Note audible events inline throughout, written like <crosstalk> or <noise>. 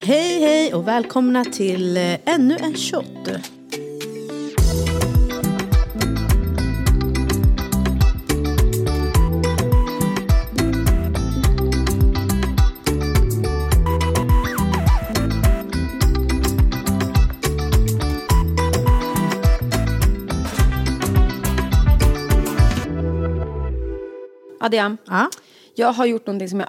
Hej hej och välkomna till eh, ännu en shot. Adiam, Ja. jag har gjort någonting som jag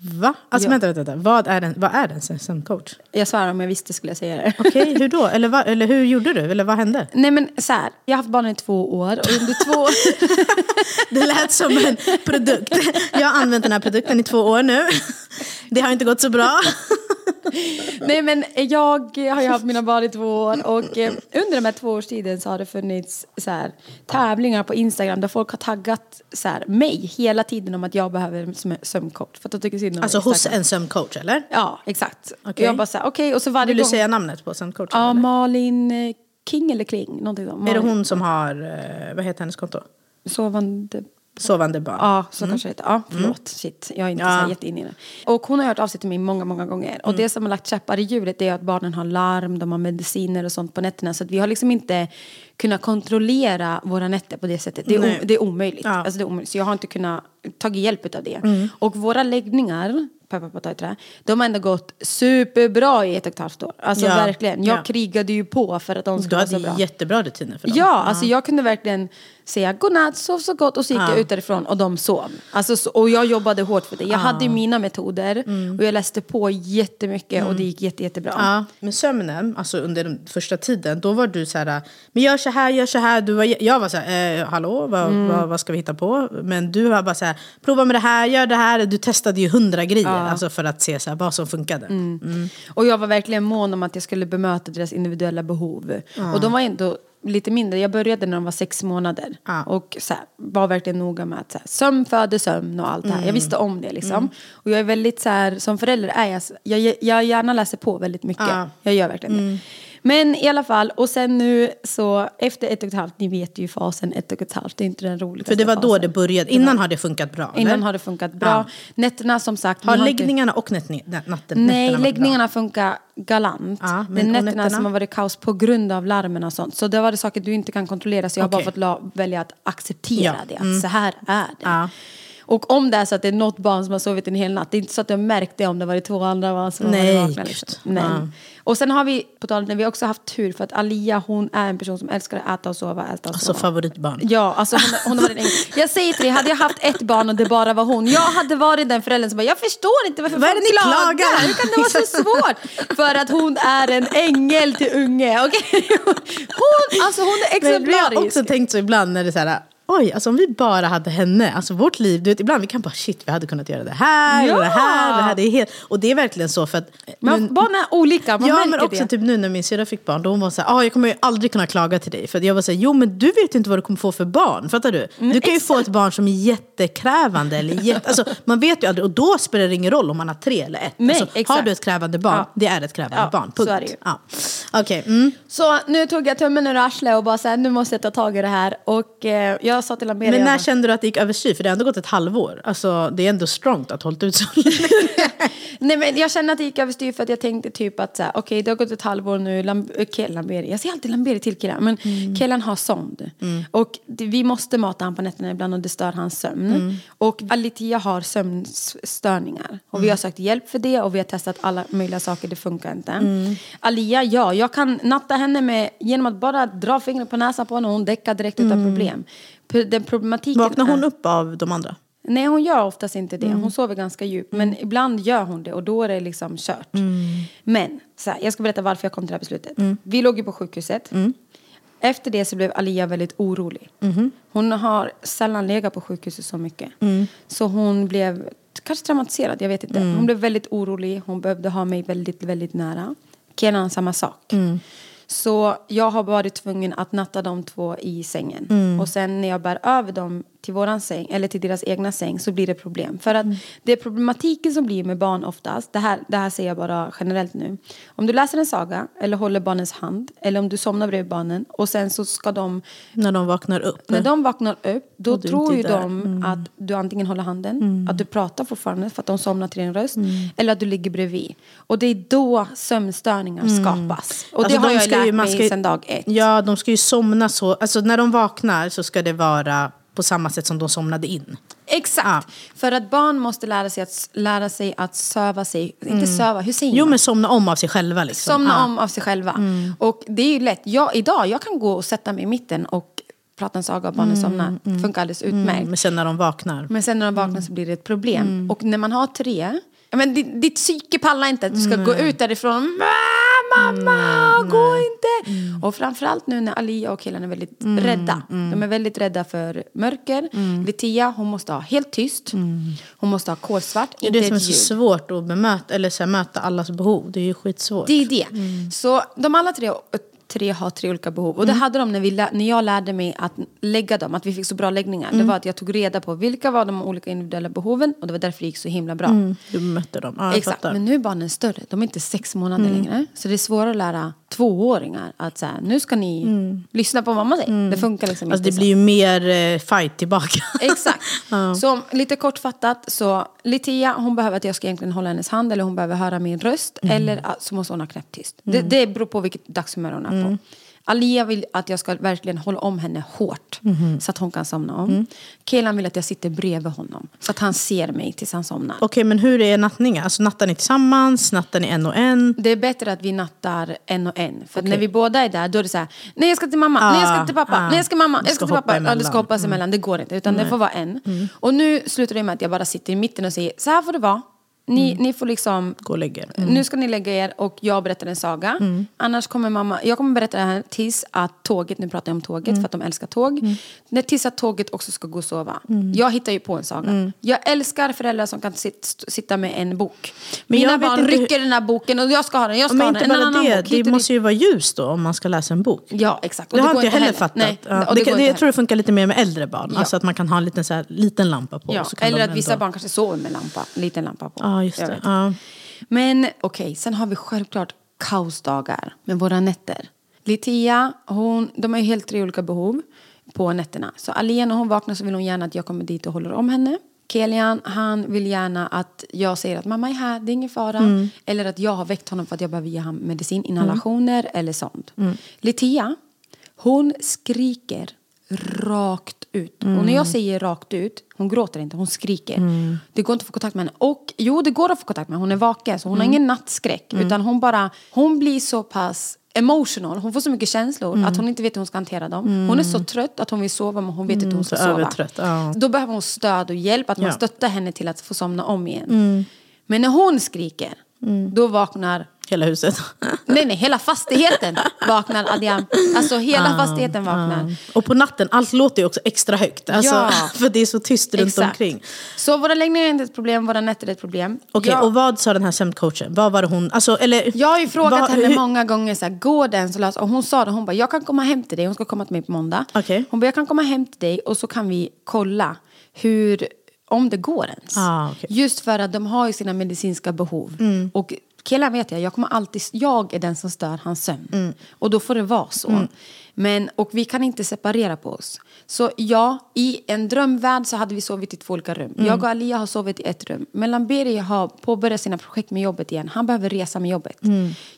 Va? Alltså Ja. vänta, vänta, vänta. Vad är en, vad är en sömncoach? Jag svär om jag visste skulle jag säga det. Okej, <laughs> hur då? Eller, va, eller hur gjorde du? Eller vad hände? Nej men så här, jag har haft barnen i två år och under två <laughs> Det lät som en produkt. Jag har använt den här produkten i två år nu. Det har inte gått så bra. Nej men jag har ju haft mina barn i två år och eh, under de här två års tiden så har det funnits så här, tävlingar på Instagram där folk har taggat så här, mig hela tiden om att jag behöver en söm- sömncoach. För att de tycker synd om Alltså hos en sömncoach eller? Ja, exakt. Och jag bara så här, okej och så varje Vill du gång... säga namnet på sömncoachen? Ja, eller? Malin eh, King eller Kling, någonting sånt. Är det Malin- hon som har, eh, vad heter hennes konto? Sovande Sovande barn. Ja, så kanske det heter. Ja, förlåt. Shit, jag är inte Mm. Ja. så jätteinne i det. Och hon har hört av sig till mig många, många gånger. Mm. Och det som har lagt käppar i hjulet är att barnen har larm, de har mediciner och sånt på nätterna. Så att vi har liksom inte kunnat kontrollera våra nätter på det sättet. Det är, Nej. o- det är omöjligt. Ja. Mm. Alltså det är omöjligt. Så jag har inte kunnat ta hjälp av det. Och våra läggningar, peppar på trä, de har ändå gått superbra i ett och ett halvt år. Alltså Ja. verkligen. Jag Ja. krigade ju på för att de Du skulle vara så hade bra. jättebra rutiner för dem. Ja, alltså jag kunde verkligen säga godnatt, sov så gott och så gick Ja. jag ut därifrån och de sov. Alltså, så, och jag jobbade hårt för det. Jag hade mina metoder och jag läste på jättemycket och det gick jätte, jättebra. Mm. Ja, men sömnen, alltså under den första tiden, då var du så här, men gör så här, gör så här. Du var, jag var så här, eh, hallå, vad, Mm. vad, vad ska vi hitta på? Men du var bara så här, prova med det här, gör det här. Du testade ju hundra grejer alltså för att se så här, vad som funkade. Mm. Och jag var verkligen mån om att jag skulle bemöta deras individuella behov. Och de var ändå lite mindre. Jag började när de var sex månader. Ja. Och så här, var verkligen noga med att så här, sömn föder sömn och allt det här. Mm. Jag visste om det liksom. Och jag är väldigt så här, som förälder är jag, jag, jag gärna läser på väldigt mycket. Ja. Mm. Jag gör verkligen det. Men i alla fall, och sen nu så efter ett och ett halvt, ni vet ju fasen ett och ett halvt, det är inte den roligaste För det var då fasen. det började, innan har det funkat bra? Innan eller? har det funkat bra. Ja. Nätterna som sagt. vi Har inte- läggningarna och nättni- nä- natten, Nej, läggningarna funkar galant. Ja, men det är nätterna, nätterna? som har varit kaos på grund av larmen och sånt. Så det var det saker du inte kan kontrollera. Så jag har Okej. bara fått välja att acceptera Ja, det. Att mm. så här är det. Och om det är så att det är något barn som har sovit en hel natt. Det är inte så att jag märkt det om det varit två andra barn som har Nej, varit vakna. Liksom. Nej. Ja. Och sen har vi, på tal om det, vi har också haft tur för att Alia hon är en person som älskar att äta och sova. Äta och Alltså sova. favoritbarn. Ja, alltså hon, hon har varit en. Jag säger till dig, hade jag haft ett barn och det bara var hon. Jag hade varit den föräldern som bara, jag förstår inte varför Vad är det ni klagar. klagar? Hur kan det vara så <laughs> svårt? För att hon är en ängel till unge. okej? <laughs> Hon, alltså hon är Men vi har exemplarisk. också tänkt så ibland när det är så här, oj, alltså om vi bara hade henne, alltså vårt liv, du vet, ibland vi kan bara shit, vi hade kunnat göra det här, Ja! och det här, det här, det är helt, och det är verkligen så för att Men men- barn är olika, man ja, märker men också det. typ nu när min syrra fick barn, då hon var så här, ah, jag kommer ju aldrig kunna klaga till dig. För jag var så här, jo men du vet inte vad du kommer få för barn, fattar du? Du kan ju få ett barn som är jättekrävande, eller jätte, alltså, man vet ju aldrig, och då spelar det ingen roll om man har tre eller ett. Nej, alltså, exakt. har du ett krävande barn, Ja. det är ett krävande Ja, barn, så punkt. är det ju. Ja. Okej, mm. Så nu tog jag tummen ur arslet och bara så här, nu måste jag ta tag i det här. Och eh, jag sa till Amelia... Men när jag kände du att det gick överstyr? För det har ändå gått ett halvår. Alltså, det är ändå strongt att ha hållit ut så länge. <laughs> Nej men jag kände att det gick överstyr för att jag tänkte typ att okej det har gått ett halvår nu, Lam- eh, Ke- Lamberi, jag säger alltid Lamberi till killen, men Mm. killen har sond. Och det, vi måste mata honom på nätterna ibland och det stör hans sömn. Mm. Och Alitia har sömnstörningar. Och Mm. vi har sökt hjälp för det och vi har testat alla möjliga saker, det funkar inte. Mm. Alia, ja, jag kan natta henne med, genom att bara dra fingret på näsan på henne och hon däckar direkt utan problem. Den problematiken Mm. Vaknar hon är- upp av de andra? Nej, hon gör oftast inte det. Mm. Hon sover ganska djupt. Men ibland gör hon det och då är det liksom kört. Mm. Men, så här, jag ska berätta varför jag kom till det här beslutet. Vi låg ju på sjukhuset. Mm. Efter det så blev Alia väldigt orolig. Mm-hmm. Hon har sällan legat på sjukhuset så mycket. Mm. Så hon blev kanske traumatiserad, jag vet inte. Mm. Hon blev väldigt orolig. Hon behövde ha mig väldigt, väldigt nära. Kenan samma sak. Så jag har varit tvungen att natta de två i sängen. Mm. Och sen när jag bär över dem till våran säng, eller till deras egna säng, så blir det problem. För att Mm. det är problematiken som blir med barn oftast, det här, det här säger jag bara generellt nu. Om du läser en saga, eller håller barnens hand, eller om du somnar bredvid barnen, och sen så ska de När de vaknar upp? när de vaknar upp, då tror ju där. Mm. de att du antingen håller handen, att du pratar fortfarande för att de somnar till din röst, Mm. eller att du ligger bredvid. Och det är då sömnstörningar skapas. Och Alltså, det har de jag ju- lärt man mig ju- sedan dag ett. Ja, de ska ju somna så. Alltså när de vaknar så ska det vara på samma sätt som de somnade in. Exakt! Ja. För att barn måste lära sig att, lära sig att söva sig, inte söva, hur säger Mm. Jo, man? men somna om av sig själva. Liksom. Somna Ja. om av sig själva. Och det är ju lätt. Jag, idag, jag kan gå och sätta mig i mitten och prata en saga och barnen somnar. Funkar alldeles utmärkt. Men sen när de vaknar. Men sen när de vaknar så blir det ett problem. Och när man har tre, men ditt, ditt psyke pallar inte att du ska gå ut därifrån. "Ah, Mamma, gå inte! Och framförallt nu när Alia och killarna är väldigt rädda. De är väldigt rädda för mörker. Litia, hon måste ha helt tyst. Hon måste ha kolsvart, Det är det som är så ljud. svårt att bemöta, eller så här, möta allas behov. Det är ju skitsvårt. Det är det. Så de alla tre, tre har tre olika behov. Och det hade de när, vi, lä- när jag lärde mig att lägga dem, att vi fick så bra läggningar. Det var att jag tog reda på vilka var de olika individuella behoven och det var därför det gick så himla bra. Du bemötte dem. Ja, jag Exakt, fattar. men nu är barnen större. De är inte sex månader längre. Så det är svårare att lära tvååringar att så här, nu ska ni lyssna på vad mamma säger. Det funkar liksom Alltså, inte det så. blir ju mer eh, fight tillbaka. <laughs> Exakt. <laughs> Så lite kortfattat så Litia hon behöver att jag ska egentligen hålla hennes hand eller hon behöver höra min röst eller ah, så måste hon ha knäpptyst. Det, det beror på vilket dagshumör hon är på. Alia vill att jag ska verkligen hålla om henne hårt så att hon kan somna om. Kelan vill att jag sitter bredvid honom så att han ser mig tills han somnar. Okej, men hur är nattningen? Alltså nattar ni tillsammans? Nattar ni en och en? Det är bättre att vi nattar en och en. För att när vi båda är där, då är det så här, nej jag ska till mamma, nej jag ska till pappa, ah. nej jag ska mamma, Det jag ska ska till pappa. Ja, det emellan. ska hoppas emellan, det går inte. Utan det får vara en. Och nu slutar det med att jag bara sitter i mitten och säger, så här får det vara. Ni, ni får liksom, Gå och lägga er. nu ska ni lägga er och jag berättar en saga. Annars kommer mamma, jag kommer berätta det här tills att tåget, nu pratar jag om tåget för att de älskar tåg. När, tills att tåget också ska gå och sova. Jag hittar ju på en saga. Jag älskar föräldrar som kan sit, sitta med en bok. Men Mina barn hur- rycker den här boken och jag ska ha den, jag ska Men ha inte den. En annan det, bok, det måste ju vara ljus då om man ska läsa en bok. Ja, exakt. Och Det, har inte jag heller fattat. Nej, ja. det, det det, jag tror det funkar lite mer med äldre barn. Ja. Alltså att man kan ha en liten, så här, liten lampa på. Ja, eller att vissa barn kanske sover med lampa, liten lampa på. Ja, just det. Ja. Men okej, sen har vi självklart kaosdagar med våra nätter. Litia, hon, de har ju helt tre olika behov på nätterna. Så Alia när hon vaknar så vill hon gärna att jag kommer dit och håller om henne. Kelian, han vill gärna att jag säger att mamma är här, det är ingen fara. Mm. Eller att jag har väckt honom för att jag behöver ge honom medicin, inhalationer eller sånt. Mm. Litia, hon skriker rakt ut. Och när jag säger rakt ut, hon gråter inte, hon skriker. Det går inte att få kontakt med henne. Och jo, det går att få kontakt med henne. Hon är vaken, så hon har ingen nattskräck. Utan hon bara, hon blir så pass emotional, hon får så mycket känslor att hon inte vet hur hon ska hantera dem. Hon är så trött att hon vill sova men hon vet inte hur hon ska sova. övertrött, ja. Då behöver hon stöd och hjälp, att man Ja. stöttar henne till att få somna om igen. Men när hon skriker, då vaknar Hela huset. <laughs> Nej, nej, hela fastigheten vaknar Adiam. Alltså hela fastigheten vaknar. Och på natten, allt låter ju också extra högt. Alltså, Ja. <laughs> För det är så tyst runt Exakt. omkring. Så våra läggningar är inte ett problem, våra nätter är ett problem. Okej, jag, och vad sa den här sömncoachen? Vad var det hon... Alltså, eller, jag har ju frågat vad- henne hur- många gånger, så här, går den så lös? Och hon sa det, hon bara, jag kan komma hem till dig. Hon ska komma till mig på måndag. Okej. Hon bara, jag kan komma hem till dig och så kan vi kolla hur, om det går ens. Ah, okej. Just för att de har ju sina medicinska behov. Och killar vet jag, jag kommer alltid, jag är den som stör hans sömn. Och då får det vara så. Men, och vi kan inte separera på oss. Så ja, i en drömvärld så hade vi sovit i två olika rum. Jag och Alia har sovit i ett rum. Medan Beri har påbörjat sina projekt med jobbet igen. Han behöver resa med jobbet.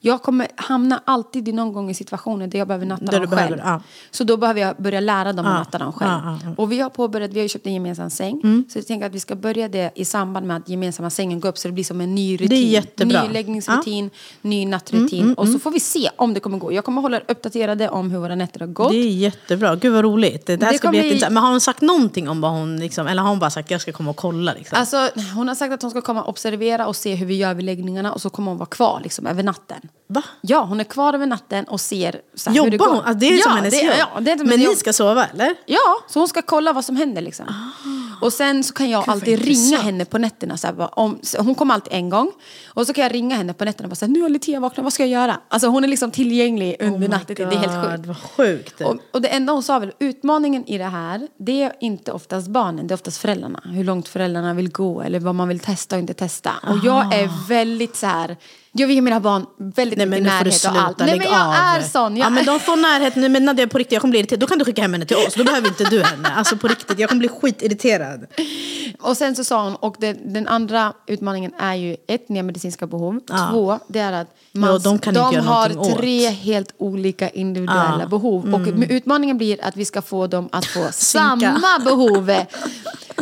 Jag kommer hamna alltid i någon gång i situationer där jag behöver natta Där dem behöver, själv. ja. Så då behöver jag börja lära dem att Ja, natta dem själv. ja. Och vi har påbörjat, vi har ju köpt en gemensam säng. Så jag tänker att vi ska börja det i samband med att gemensamma sängen går upp så det blir som en ny rutin. jättebra. Ny läggningsrutin, ny nattrutin. och så får vi se om det kommer gå. Jag kommer hålla er uppdaterade om hur våra nätter har gått. Det är jättebra. Gud vad roligt. Det, det här Det ska bli jätteintressant. Men har hon sagt någonting om vad hon... Liksom, eller har hon bara sagt att jag ska komma och kolla? Liksom? Alltså, hon har sagt att hon ska komma och observera och se hur vi gör vid läggningarna och så kommer hon vara kvar liksom, över natten. Va? Ja, hon är kvar över natten och ser så här, hur det går. hon? Alltså, det är ja, som hennes det, jobb? Ja, det är som Men ni jobb. ska sova eller? Ja, så hon ska kolla vad som händer liksom. Och sen så kan jag vad alltid ringa henne på nätterna. Så här, bara, om, så hon kommer alltid en gång. Och så kan jag ringa henne på nätterna och bara så här, nu har Litia vaknat, vad ska jag göra? Alltså hon är liksom tillgänglig under natten. Det är helt sjukt. Sjukt. Och, och det enda hon sa väl, utmaningen i det här, det är inte oftast barnen, det är oftast föräldrarna. Hur långt föräldrarna vill gå eller vad man vill testa och inte testa. Och jag är väldigt så här, jag vill ge mina barn väldigt Nej mycket närhet och allt. Nej men jag av. är sån. Jag Ja men de får närhet nu, men Nadia på riktigt, jag kommer bli irriterad. Då kan du skicka hem henne till oss, då behöver inte du henne. Alltså på riktigt, jag kommer bli skitirriterad. Och sen så sa hon, och det, den andra utmaningen är ju ett, nya medicinska behov. Ja. Två, det är att man, Ja, de göra har någonting åt. tre helt olika individuella Ja. behov. Och med utmaningen blir att vi ska få dem att få samma behov. <laughs>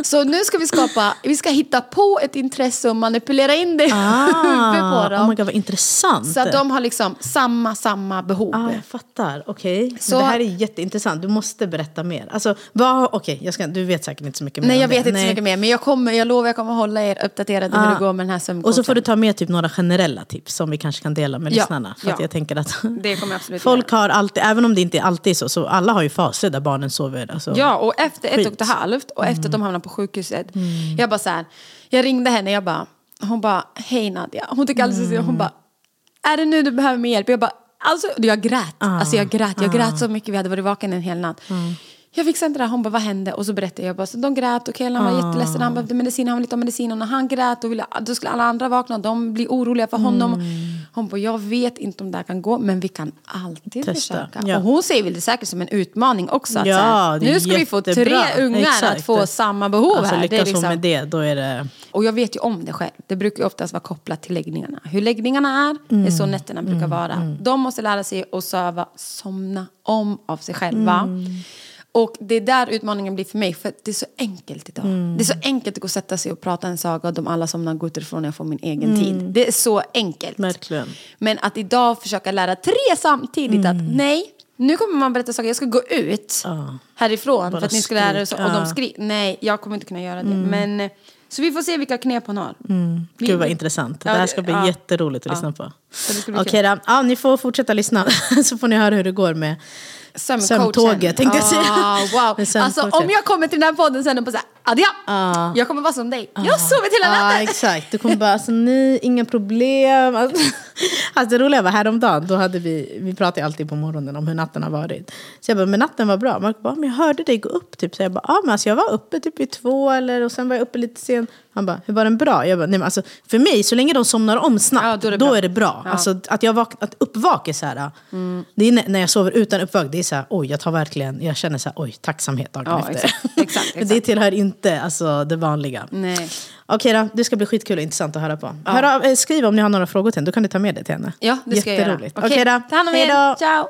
Så nu ska vi skapa, vi ska hitta på ett intresse och manipulera in det huvudet på Ah, dem. oh God, vad intressant. så de har liksom samma, samma behov. Ja, jag fattar. Okej. Så- Det här är jätteintressant. Du måste berätta mer. Alltså, vad, jag ska, du vet säkert inte så mycket mer Nej jag det. vet inte så Nej. mycket mer men jag, kommer, jag lovar jag kommer hålla er uppdaterade hur Ah. det går med den här sömncoachen. Och så får du ta med typ några generella tips som vi kanske kan dela med Ja, lyssnarna. För ja. jag tänker att <laughs> Det kommer absolut <laughs> folk har alltid, även om det inte är alltid så, så alla har ju faser där barnen sover. Alltså. Ja, och efter ett Skit. och ett halvt och efter att de hamnade på sjukhuset. Jag bara så här, jag ringde henne, jag bara, hon bara, hej Nadja. Hon tycker alldeles mm. hon bara, är det nu du behöver min hjälp? Jag bara, alltså jag grät. Alltså jag grät, jag grät så mycket, vi hade varit vaken en hel natt. Jag fixade inte det här, hon bara vad hände? Och så berättade jag bara, så de grät och killen var jätteledsen, han behövde medicin, han ville ta medicin. Och när han grät och ville, då skulle alla andra vakna och de blir oroliga för honom. Hon bara, jag vet inte om det här kan gå, men vi kan alltid Testa, försöka. ja. Och hon ser väl det säkert som en utmaning också. Att Ja, här, nu ska vi få tre jättebra. ungar Exakt. att få samma behov Alltså här. Det är lyckas hon liksom, med det, då är det... och jag vet ju om det själv. Det brukar ju oftast vara kopplat till läggningarna. Hur läggningarna är, är så nätterna brukar vara. De måste lära sig att söva, somna om av sig själva. Och det är där utmaningen blir för mig, för det är så enkelt idag. Det är så enkelt att gå och sätta sig och prata en saga och de alla somnar och går ut ifrån och jag får min egen tid. Det är så enkelt. Verkligen. Men att idag försöka lära tre samtidigt att nej, nu kommer man berätta saker, jag ska gå ut Ja. härifrån Bara för att ni ska lära er så, och de skriker. Nej, jag kommer inte kunna göra det. Men, eh, så vi får se vilka knep hon har. Vi- Gud vad intressant. Det här ska bli ja. jätteroligt att Ja. lyssna på. Okej då, ja, ni får fortsätta lyssna <laughs> så får ni höra hur det går med. Sömntåget tänkte jag säga. Ah, wow. <laughs> Alltså om jag kommer till den här podden sen och bara såhär, Adja, Ja. jag kommer vara som dig. Jag har sovit hela natten. exakt, du kommer <laughs> bara alltså, nej, inga problem. Alltså, alltså det roliga var häromdagen, då hade vi, vi pratar ju alltid på morgonen om hur natten har varit. Så jag bara, men natten var bra. Mark bara, men jag hörde dig gå upp typ. Så jag bara, ja men alltså jag var uppe typ vid två eller och sen var jag uppe lite sen. Han bara, hur var den bra? Jag bara, nej men alltså för mig, så länge de somnar om snabbt, Ja, då är det bra. är det bra. Ja. Alltså att, jag vak- att uppvak är så här, det är när- jag sover utan uppvak, det är så här, oj jag tar verkligen, jag känner så här, oj tacksamhet dagen Ja, efter. exakt, exakt, Men <laughs> det exakt. tillhör inte alltså, det vanliga. Nej. Okej då, det ska bli skitkul och intressant att höra på. Hör av, eh, skriv om ni har några frågor till henne, då kan du ta med det till henne. Ja, det ska jag göra. Okej då, ta hand om er. Ciao.